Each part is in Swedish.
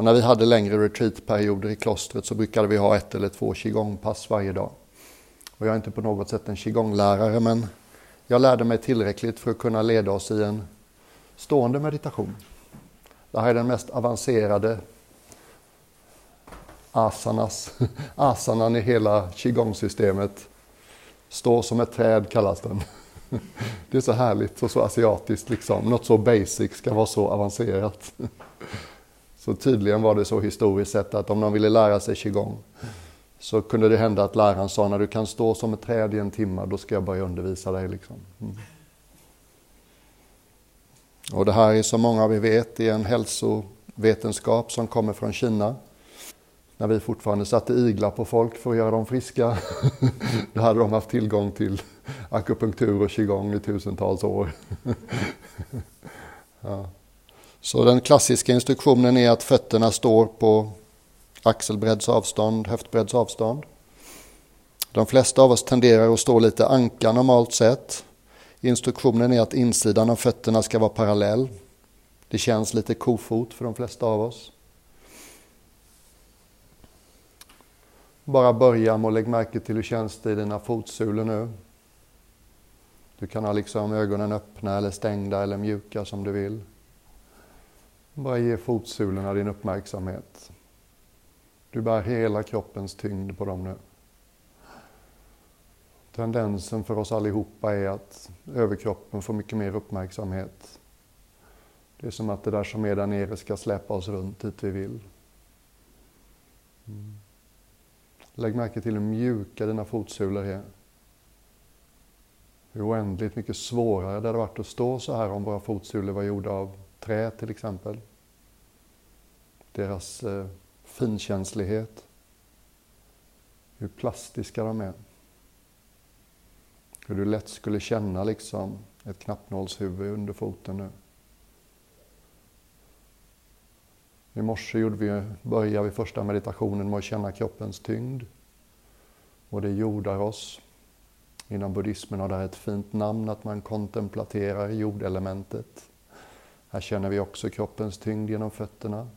Och när vi hade längre retreatperioder i klostret så brukade vi ha ett eller två qigongpass varje dag. Och jag är inte på något sätt en qigonglärare men jag lärde mig tillräckligt för att kunna leda oss i en stående meditation. Det här är den mest avancerade asanas, asanan i hela qigong-systemet. Stå som ett träd kallas den. Det är så härligt och så asiatiskt liksom. Något så basic ska vara så avancerat. Så tydligen var det så historiskt sett att om de ville lära sig qigong så kunde det hända att läraren sa när du kan stå som ett träd i en timme, då ska jag börja undervisa dig. Liksom. Mm. Och det här är som många av er vet är en hälsovetenskap som kommer från Kina. När vi fortfarande satte iglar på folk för att göra dem friska, då hade de haft tillgång till akupunktur och qigong i tusentals år. ja. Så den klassiska instruktionen är att fötterna står på axelbredds avstånd, höftbredds avstånd. De flesta av oss tenderar att stå lite anka normalt sett. Instruktionen är att insidan av fötterna ska vara parallell. Det känns lite kofot för de flesta av oss. Bara börja med att lägga märke till hur känns det i dina fotsulor nu. Du kan ha liksom ögonen öppna eller stängda eller mjuka som du vill. Bara ge fotsulorna din uppmärksamhet. Du bär hela kroppens tyngd på dem nu. Tendensen för oss allihopa är att överkroppen får mycket mer uppmärksamhet. Det är som att det där som är där nere ska släppa oss runt dit vi vill. Mm. Lägg märke till hur mjuka dina fotsulor är. Hur oändligt mycket svårare det hade varit att stå så här om våra fotsulor var gjorda av trä till exempel. Deras eh, finkänslighet. Hur plastiska de är. Hur du lätt skulle känna liksom ett knappnålshuvud under foten nu. I morse gjorde vi, började vi första meditationen med att känna kroppens tyngd. Och det jordar oss. Inom buddhismen har det här ett fint namn att man kontemplaterar jordelementet. Här känner vi också kroppens tyngd genom fötterna.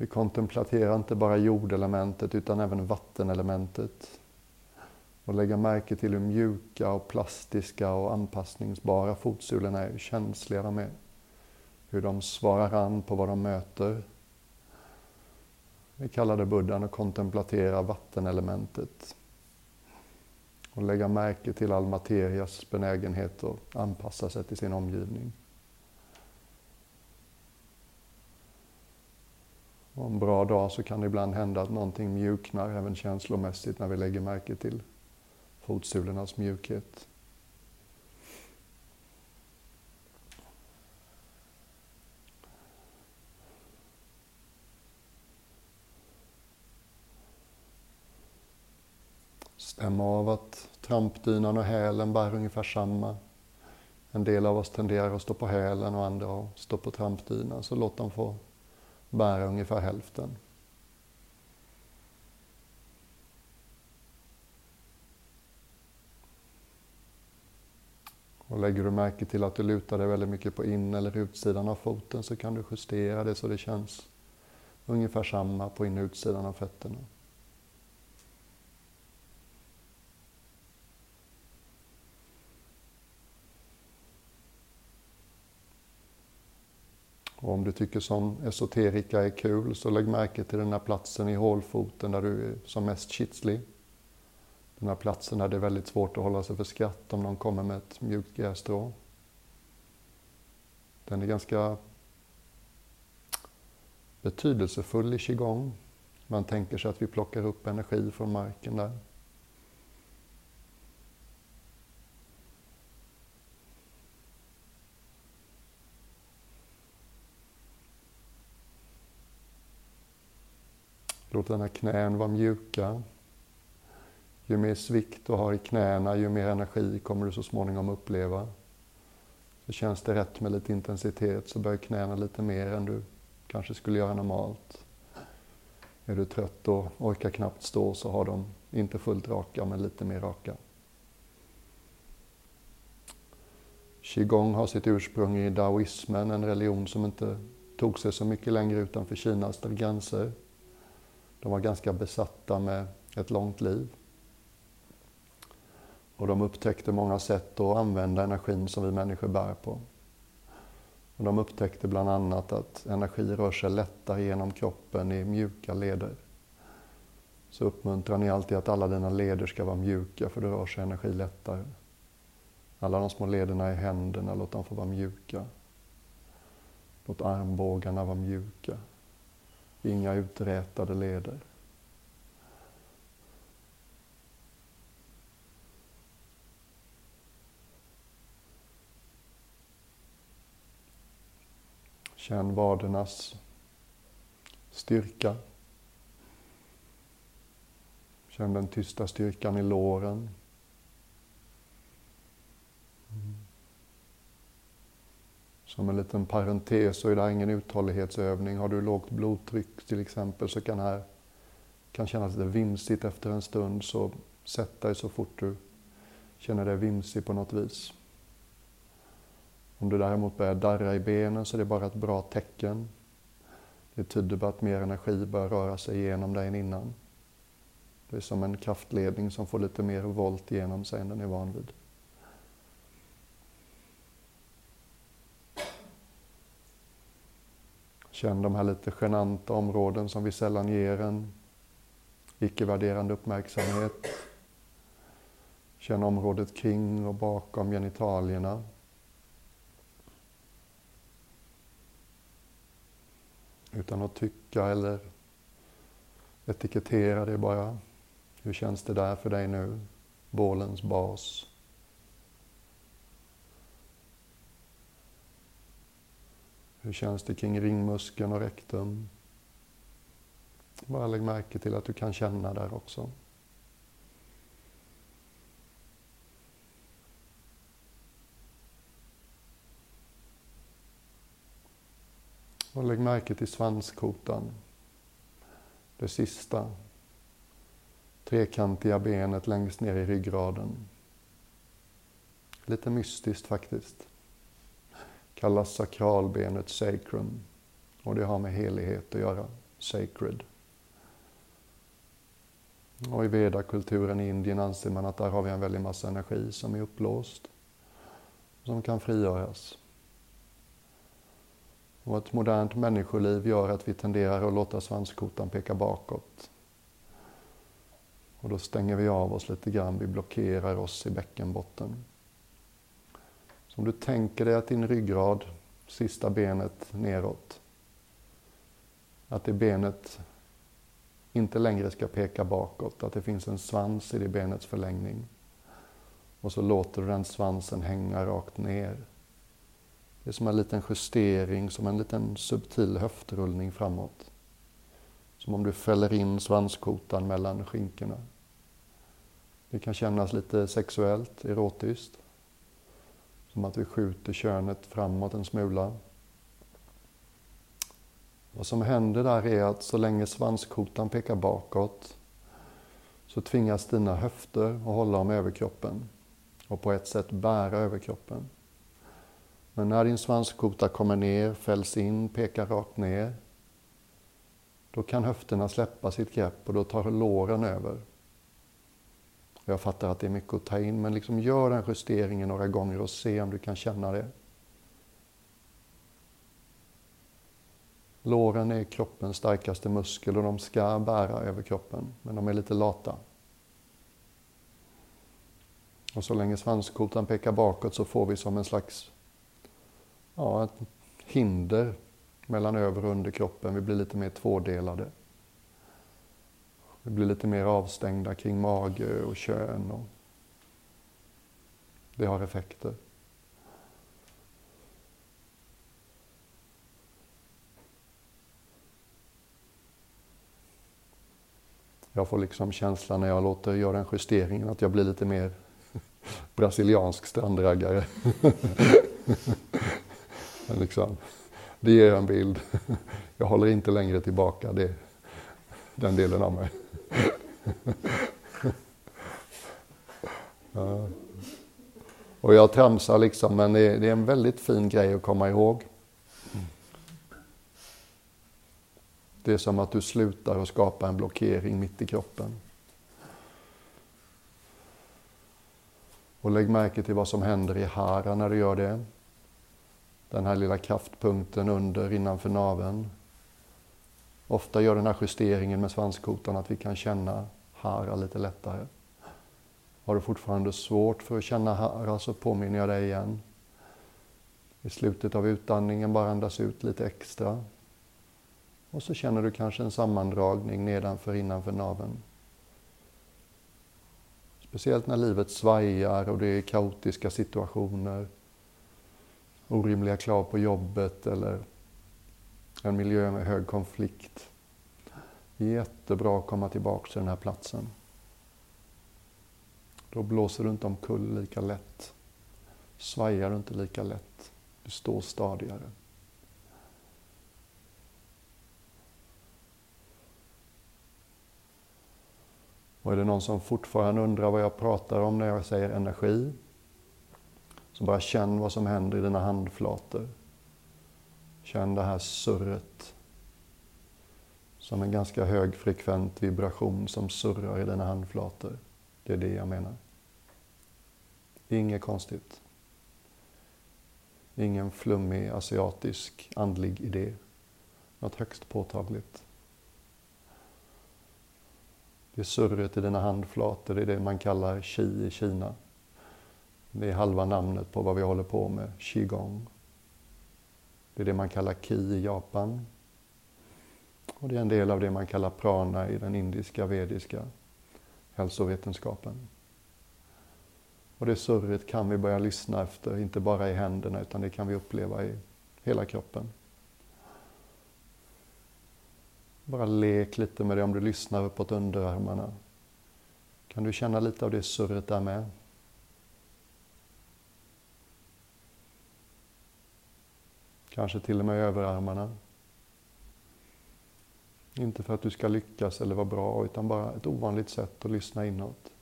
Vi kontemplaterar inte bara jordelementet utan även vattenelementet. Och lägga märke till hur mjuka och plastiska och anpassningsbara fotsulorna är, hur känsliga de är. Hur de svarar an på vad de möter. Vi kallar det buddhan att kontemplatera vattenelementet. Och lägga märke till all materias benägenhet att anpassa sig till sin omgivning. Och en bra dag så kan det ibland hända att någonting mjuknar även känslomässigt när vi lägger märke till fotsulornas mjukhet. Stäm av att trampdynan och hälen bär ungefär samma. En del av oss tenderar att stå på hälen och andra att stå på trampdynan, så låt dem få bära ungefär hälften. Och lägger du märke till att du lutar dig väldigt mycket på in eller utsidan av foten så kan du justera det så det känns ungefär samma på in och utsidan av fötterna. Och om du tycker som esoterika är kul så lägg märke till den här platsen i hålfoten där du är som mest kitslig. Den här platsen där det är väldigt svårt att hålla sig för skratt om någon kommer med ett mjukt grässtrå. Den är ganska betydelsefull i qigong. Man tänker sig att vi plockar upp energi från marken där. Låt dina knän vara mjuka. Ju mer svikt du har i knäna, ju mer energi kommer du så småningom uppleva. Så känns det rätt med lite intensitet så böj knäna lite mer än du kanske skulle göra normalt. Är du trött och orkar knappt stå så har de inte fullt raka men lite mer raka. Qigong har sitt ursprung i daoismen, en religion som inte tog sig så mycket längre utanför Kinas gränser. De var ganska besatta med ett långt liv. Och de upptäckte många sätt att använda energin som vi människor bär på. Och de upptäckte bland annat att energi rör sig lättare genom kroppen i mjuka leder. Så uppmuntrar ni alltid att alla dina leder ska vara mjuka för då rör sig energi lättare. Alla de små lederna i händerna, låt dem få vara mjuka. Låt armbågarna vara mjuka. Inga uträtade leder. Känn vadernas styrka. Känn den tysta styrkan i låren. Som en liten parentes så är det ingen uthållighetsövning. Har du lågt blodtryck till exempel så kan det här kan kännas lite vimsigt efter en stund. Så sätt dig så fort du känner dig vimsig på något vis. Om du däremot börjar darra i benen så är det bara ett bra tecken. Det tyder på att mer energi bör röra sig igenom dig än innan. Det är som en kraftledning som får lite mer volt genom sig än den är van vid. Känn de här lite genanta områden som vi sällan ger en icke-värderande uppmärksamhet. Känn området kring och bakom genitalierna. Utan att tycka eller etikettera det bara. Hur känns det där för dig nu? Bålens bas. Hur känns det kring ringmuskeln och rektum? Bara lägg märke till att du kan känna där också. Och lägg märke till svanskotan. Det sista trekantiga benet längst ner i ryggraden. Lite mystiskt faktiskt. Kallas sakralbenet sacrum. Och det har med helighet att göra. Sacred. Och i vedakulturen i Indien anser man att där har vi en väldig massa energi som är upplåst. Som kan frigöras. Och ett modernt människoliv gör att vi tenderar att låta svanskotan peka bakåt. Och då stänger vi av oss lite grann, vi blockerar oss i bäckenbotten. Om du tänker dig att din ryggrad, sista benet neråt, att det benet inte längre ska peka bakåt, att det finns en svans i det benets förlängning. Och så låter du den svansen hänga rakt ner. Det är som en liten justering, som en liten subtil höftrullning framåt. Som om du fäller in svanskotan mellan skinkorna. Det kan kännas lite sexuellt, erotiskt. Som att vi skjuter könet framåt en smula. Vad som händer där är att så länge svanskotan pekar bakåt så tvingas dina höfter att hålla om överkroppen och på ett sätt bära överkroppen. Men när din svanskota kommer ner, fälls in, pekar rakt ner, då kan höfterna släppa sitt grepp och då tar låren över. Jag fattar att det är mycket att ta in, men liksom gör den justeringen några gånger och se om du kan känna det. Låren är kroppens starkaste muskel och de ska bära över kroppen, men de är lite lata. Och så länge svanskotan pekar bakåt så får vi som en slags ja, ett hinder mellan över och underkroppen. Vi blir lite mer tvådelade. Vi blir lite mer avstängda kring mage och kön. Och det har effekter. Jag får liksom känslan när jag låter göra en justering att jag blir lite mer brasiliansk strandraggare. liksom, det ger en bild. Jag håller inte längre tillbaka det, den delen av mig. Ja. Och jag tramsar liksom, men det är, det är en väldigt fin grej att komma ihåg. Det är som att du slutar att skapa en blockering mitt i kroppen. Och lägg märke till vad som händer i hara när du gör det. Den här lilla kraftpunkten under innanför naveln. Ofta gör den här justeringen med svanskotan att vi kan känna hara lite lättare. Har du fortfarande svårt för att känna hara så påminner jag dig igen. I slutet av utandningen bara andas ut lite extra. Och så känner du kanske en sammandragning nedanför innanför naveln. Speciellt när livet svajar och det är kaotiska situationer, orimliga krav på jobbet eller en miljö med hög konflikt. Jättebra att komma tillbaka till den här platsen. Då blåser du inte omkull lika lätt. Svajar du inte lika lätt. Du står stadigare. Och är det någon som fortfarande undrar vad jag pratar om när jag säger energi, så bara känn vad som händer i dina handflator. Känn det här surret. Som en ganska högfrekvent vibration som surrar i dina handflator. Det är det jag menar. Inget konstigt. Ingen flummig asiatisk andlig idé. Något högst påtagligt. Det surret i dina handflator, det är det man kallar qi i Kina. Det är halva namnet på vad vi håller på med, qigong. Det är det man kallar ki i Japan. Och det är en del av det man kallar prana i den indiska vediska hälsovetenskapen. Och det surret kan vi börja lyssna efter, inte bara i händerna, utan det kan vi uppleva i hela kroppen. Bara lek lite med det om du lyssnar uppåt underarmarna. Kan du känna lite av det surret där med? Kanske till och med överarmarna. Inte för att du ska lyckas eller vara bra, utan bara ett ovanligt sätt att lyssna inåt.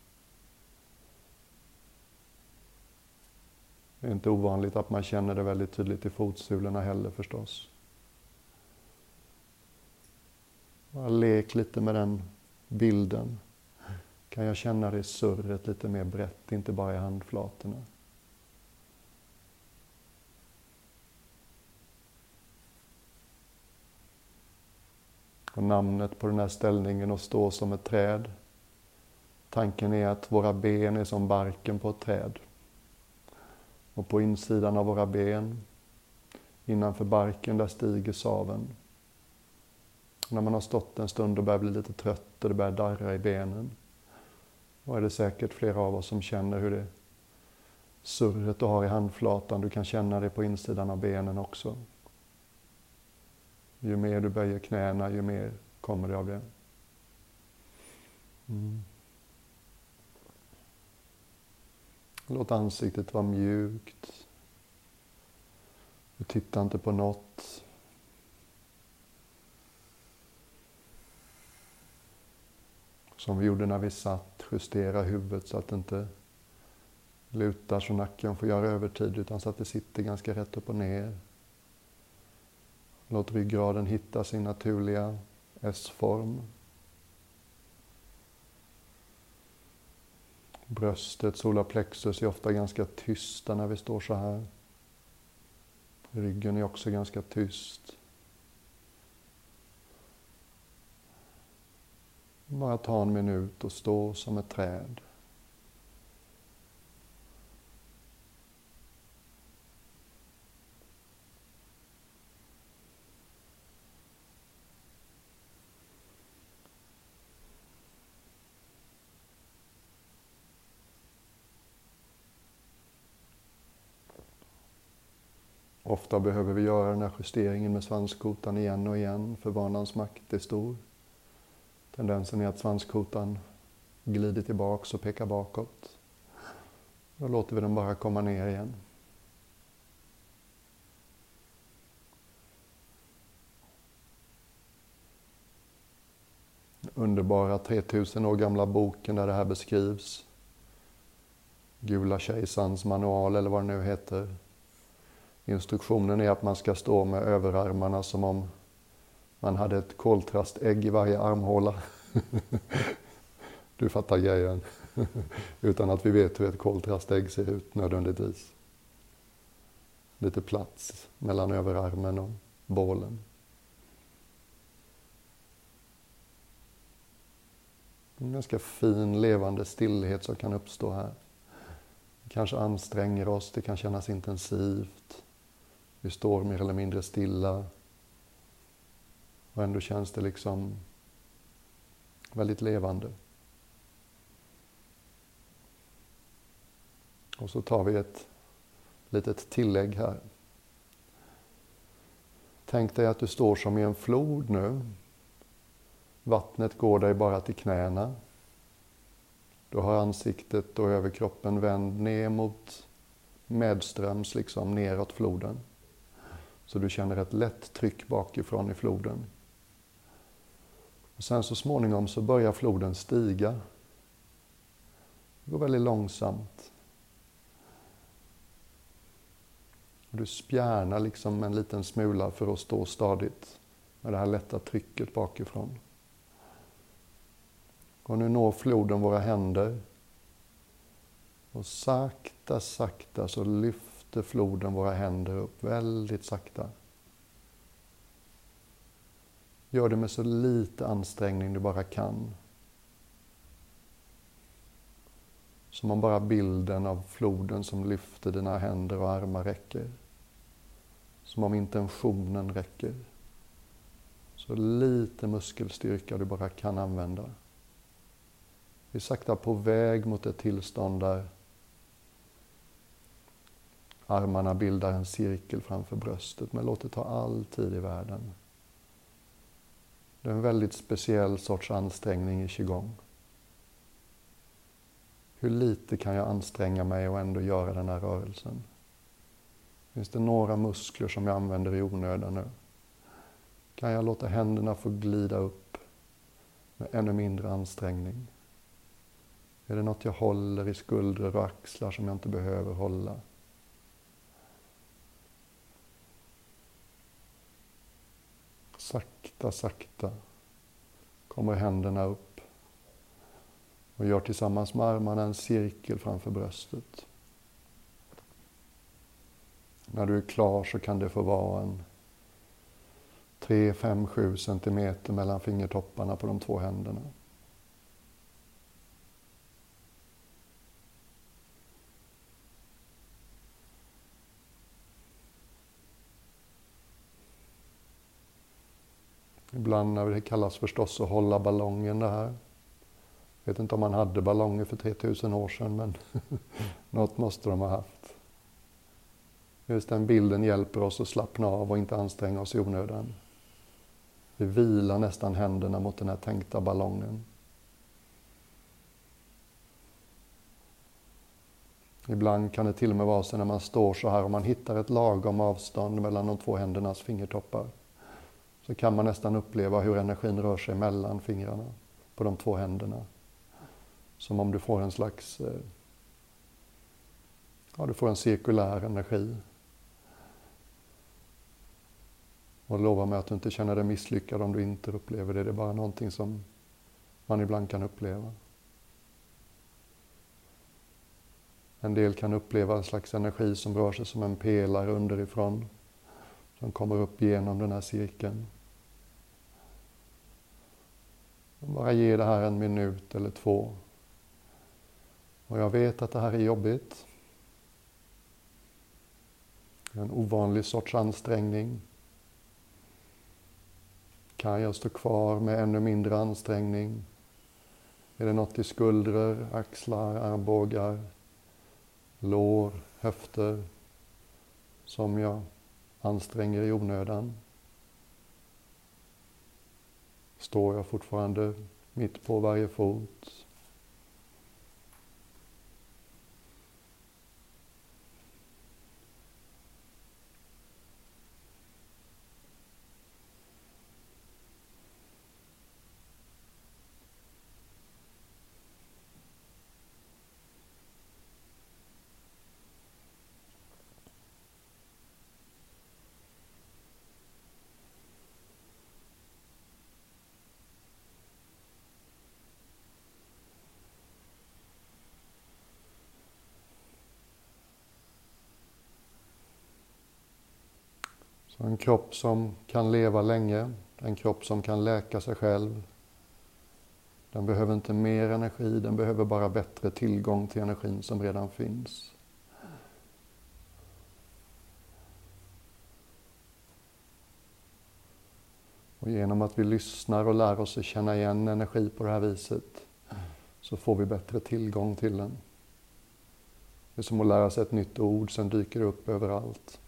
Det är inte ovanligt att man känner det väldigt tydligt i fotsulorna heller förstås. Bara lek lite med den bilden. Kan jag känna det surret lite mer brett, inte bara i handflatorna. Och namnet på den här ställningen att stå som ett träd. Tanken är att våra ben är som barken på ett träd. Och på insidan av våra ben, innanför barken, där stiger saven. När man har stått en stund och börjar bli lite trött och det börjar darra i benen. Då är det säkert flera av oss som känner hur det surret du har i handflatan, du kan känna det på insidan av benen också. Ju mer du böjer knäna, ju mer kommer det av det. Mm. Låt ansiktet vara mjukt. Du tittar inte på något. Som vi gjorde när vi satt, justera huvudet så att det inte lutar så nacken får göra övertid utan så att det sitter ganska rätt upp och ner. Låt ryggraden hitta sin naturliga S-form. Bröstet, solarplexus, är ofta ganska tysta när vi står så här. Ryggen är också ganska tyst. Bara ta en minut och stå som ett träd. Ofta behöver vi göra den här justeringen med svanskotan igen och igen, för vanans makt är stor. Tendensen är att svanskotan glider tillbaks och pekar bakåt. Då låter vi den bara komma ner igen. underbara 3000 år gamla boken där det här beskrivs. Gula kejsarens manual eller vad det nu heter. Instruktionen är att man ska stå med överarmarna som om Man hade ett koltrastägg i varje armhåla. du fattar grejen. Utan att vi vet hur ett koltrastägg ser ut nödvändigtvis. Lite plats mellan överarmen och bålen. En ganska fin levande stillhet som kan uppstå här. Vi kanske anstränger oss, det kan kännas intensivt. Vi står mer eller mindre stilla. Och ändå känns det liksom väldigt levande. Och så tar vi ett litet tillägg här. Tänk dig att du står som i en flod nu. Vattnet går dig bara till knäna. Du har ansiktet och överkroppen vänd ner mot medströms, liksom neråt floden. Så du känner ett lätt tryck bakifrån i floden. Och sen så småningom så börjar floden stiga. Det går väldigt långsamt. Du spjärnar liksom en liten smula för att stå stadigt med det här lätta trycket bakifrån. Och nu når floden våra händer. Och sakta, sakta så lyfter lyfter floden våra händer upp väldigt sakta. Gör det med så lite ansträngning du bara kan. Som om bara bilden av floden som lyfter dina händer och armar räcker. Som om intentionen räcker. Så lite muskelstyrka du bara kan använda. Vi är sakta på väg mot ett tillstånd där armarna bildar en cirkel framför bröstet, men låt det ta all tid i världen. Det är en väldigt speciell sorts ansträngning i qigong. Hur lite kan jag anstränga mig och ändå göra den här rörelsen? Finns det några muskler som jag använder i onödan nu? Kan jag låta händerna få glida upp med ännu mindre ansträngning? Är det något jag håller i skuldror och axlar som jag inte behöver hålla? Sakta, sakta kommer händerna upp och gör tillsammans med armarna en cirkel framför bröstet. När du är klar så kan det få vara en 3, 5, 7 centimeter mellan fingertopparna på de två händerna. Ibland när det kallas förstås att hålla ballongen det här. Jag vet inte om man hade ballonger för 3000 år sedan, men något måste de ha haft. Just den bilden hjälper oss att slappna av och inte anstränga oss i onödan. Vi vilar nästan händerna mot den här tänkta ballongen. Ibland kan det till och med vara så när man står så här och man hittar ett lagom avstånd mellan de två händernas fingertoppar så kan man nästan uppleva hur energin rör sig mellan fingrarna på de två händerna. Som om du får en slags eh, ja, du får en cirkulär energi. Och lova mig att du inte känner dig misslyckad om du inte upplever det. Det är bara någonting som man ibland kan uppleva. En del kan uppleva en slags energi som rör sig som en pelare underifrån. Som kommer upp genom den här cirkeln. Bara ge det här en minut eller två. Och jag vet att det här är jobbigt. En ovanlig sorts ansträngning. Kan jag stå kvar med ännu mindre ansträngning? Är det något i skuldror, axlar, armbågar, lår, höfter som jag anstränger i onödan? Står jag fortfarande mitt på varje fot? Så en kropp som kan leva länge, en kropp som kan läka sig själv. Den behöver inte mer energi, den behöver bara bättre tillgång till energin som redan finns. Och genom att vi lyssnar och lär oss att känna igen energi på det här viset så får vi bättre tillgång till den. Det är som att lära sig ett nytt ord, sen dyker det upp överallt.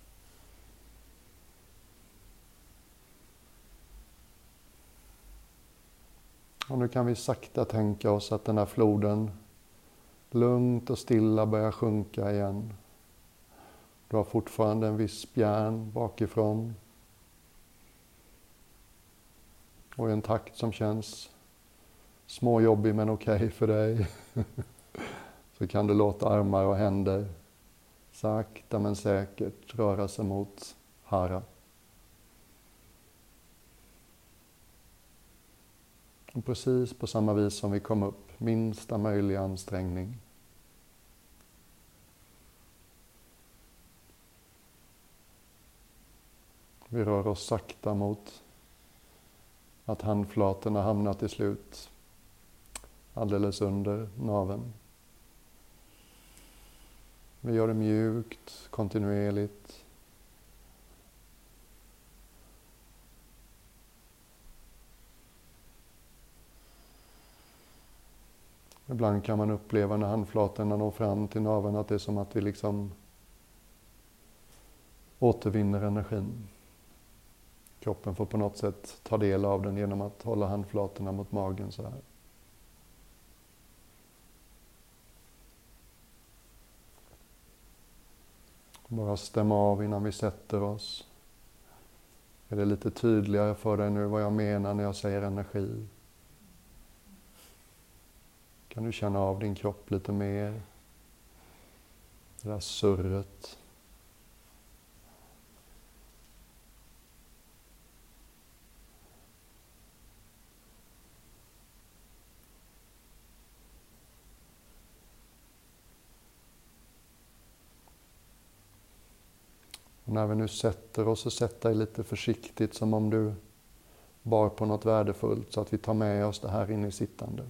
Och nu kan vi sakta tänka oss att den här floden lugnt och stilla börjar sjunka igen. Du har fortfarande en viss spjärn bakifrån. Och i en takt som känns småjobbig men okej okay för dig. så kan du låta armar och händer sakta men säkert röra sig mot Hara. Och precis på samma vis som vi kom upp, minsta möjliga ansträngning. Vi rör oss sakta mot att handflatorna hamnar till slut alldeles under naven. Vi gör det mjukt, kontinuerligt. Ibland kan man uppleva när handflatorna når fram till naveln att det är som att vi liksom återvinner energin. Kroppen får på något sätt ta del av den genom att hålla handflatorna mot magen så här. Bara stämma av innan vi sätter oss. Är det lite tydligare för dig nu vad jag menar när jag säger energi? Kan du känna av din kropp lite mer? Det där surret. Och när vi nu sätter oss, så sätt dig lite försiktigt som om du bar på något värdefullt så att vi tar med oss det här in i sittande.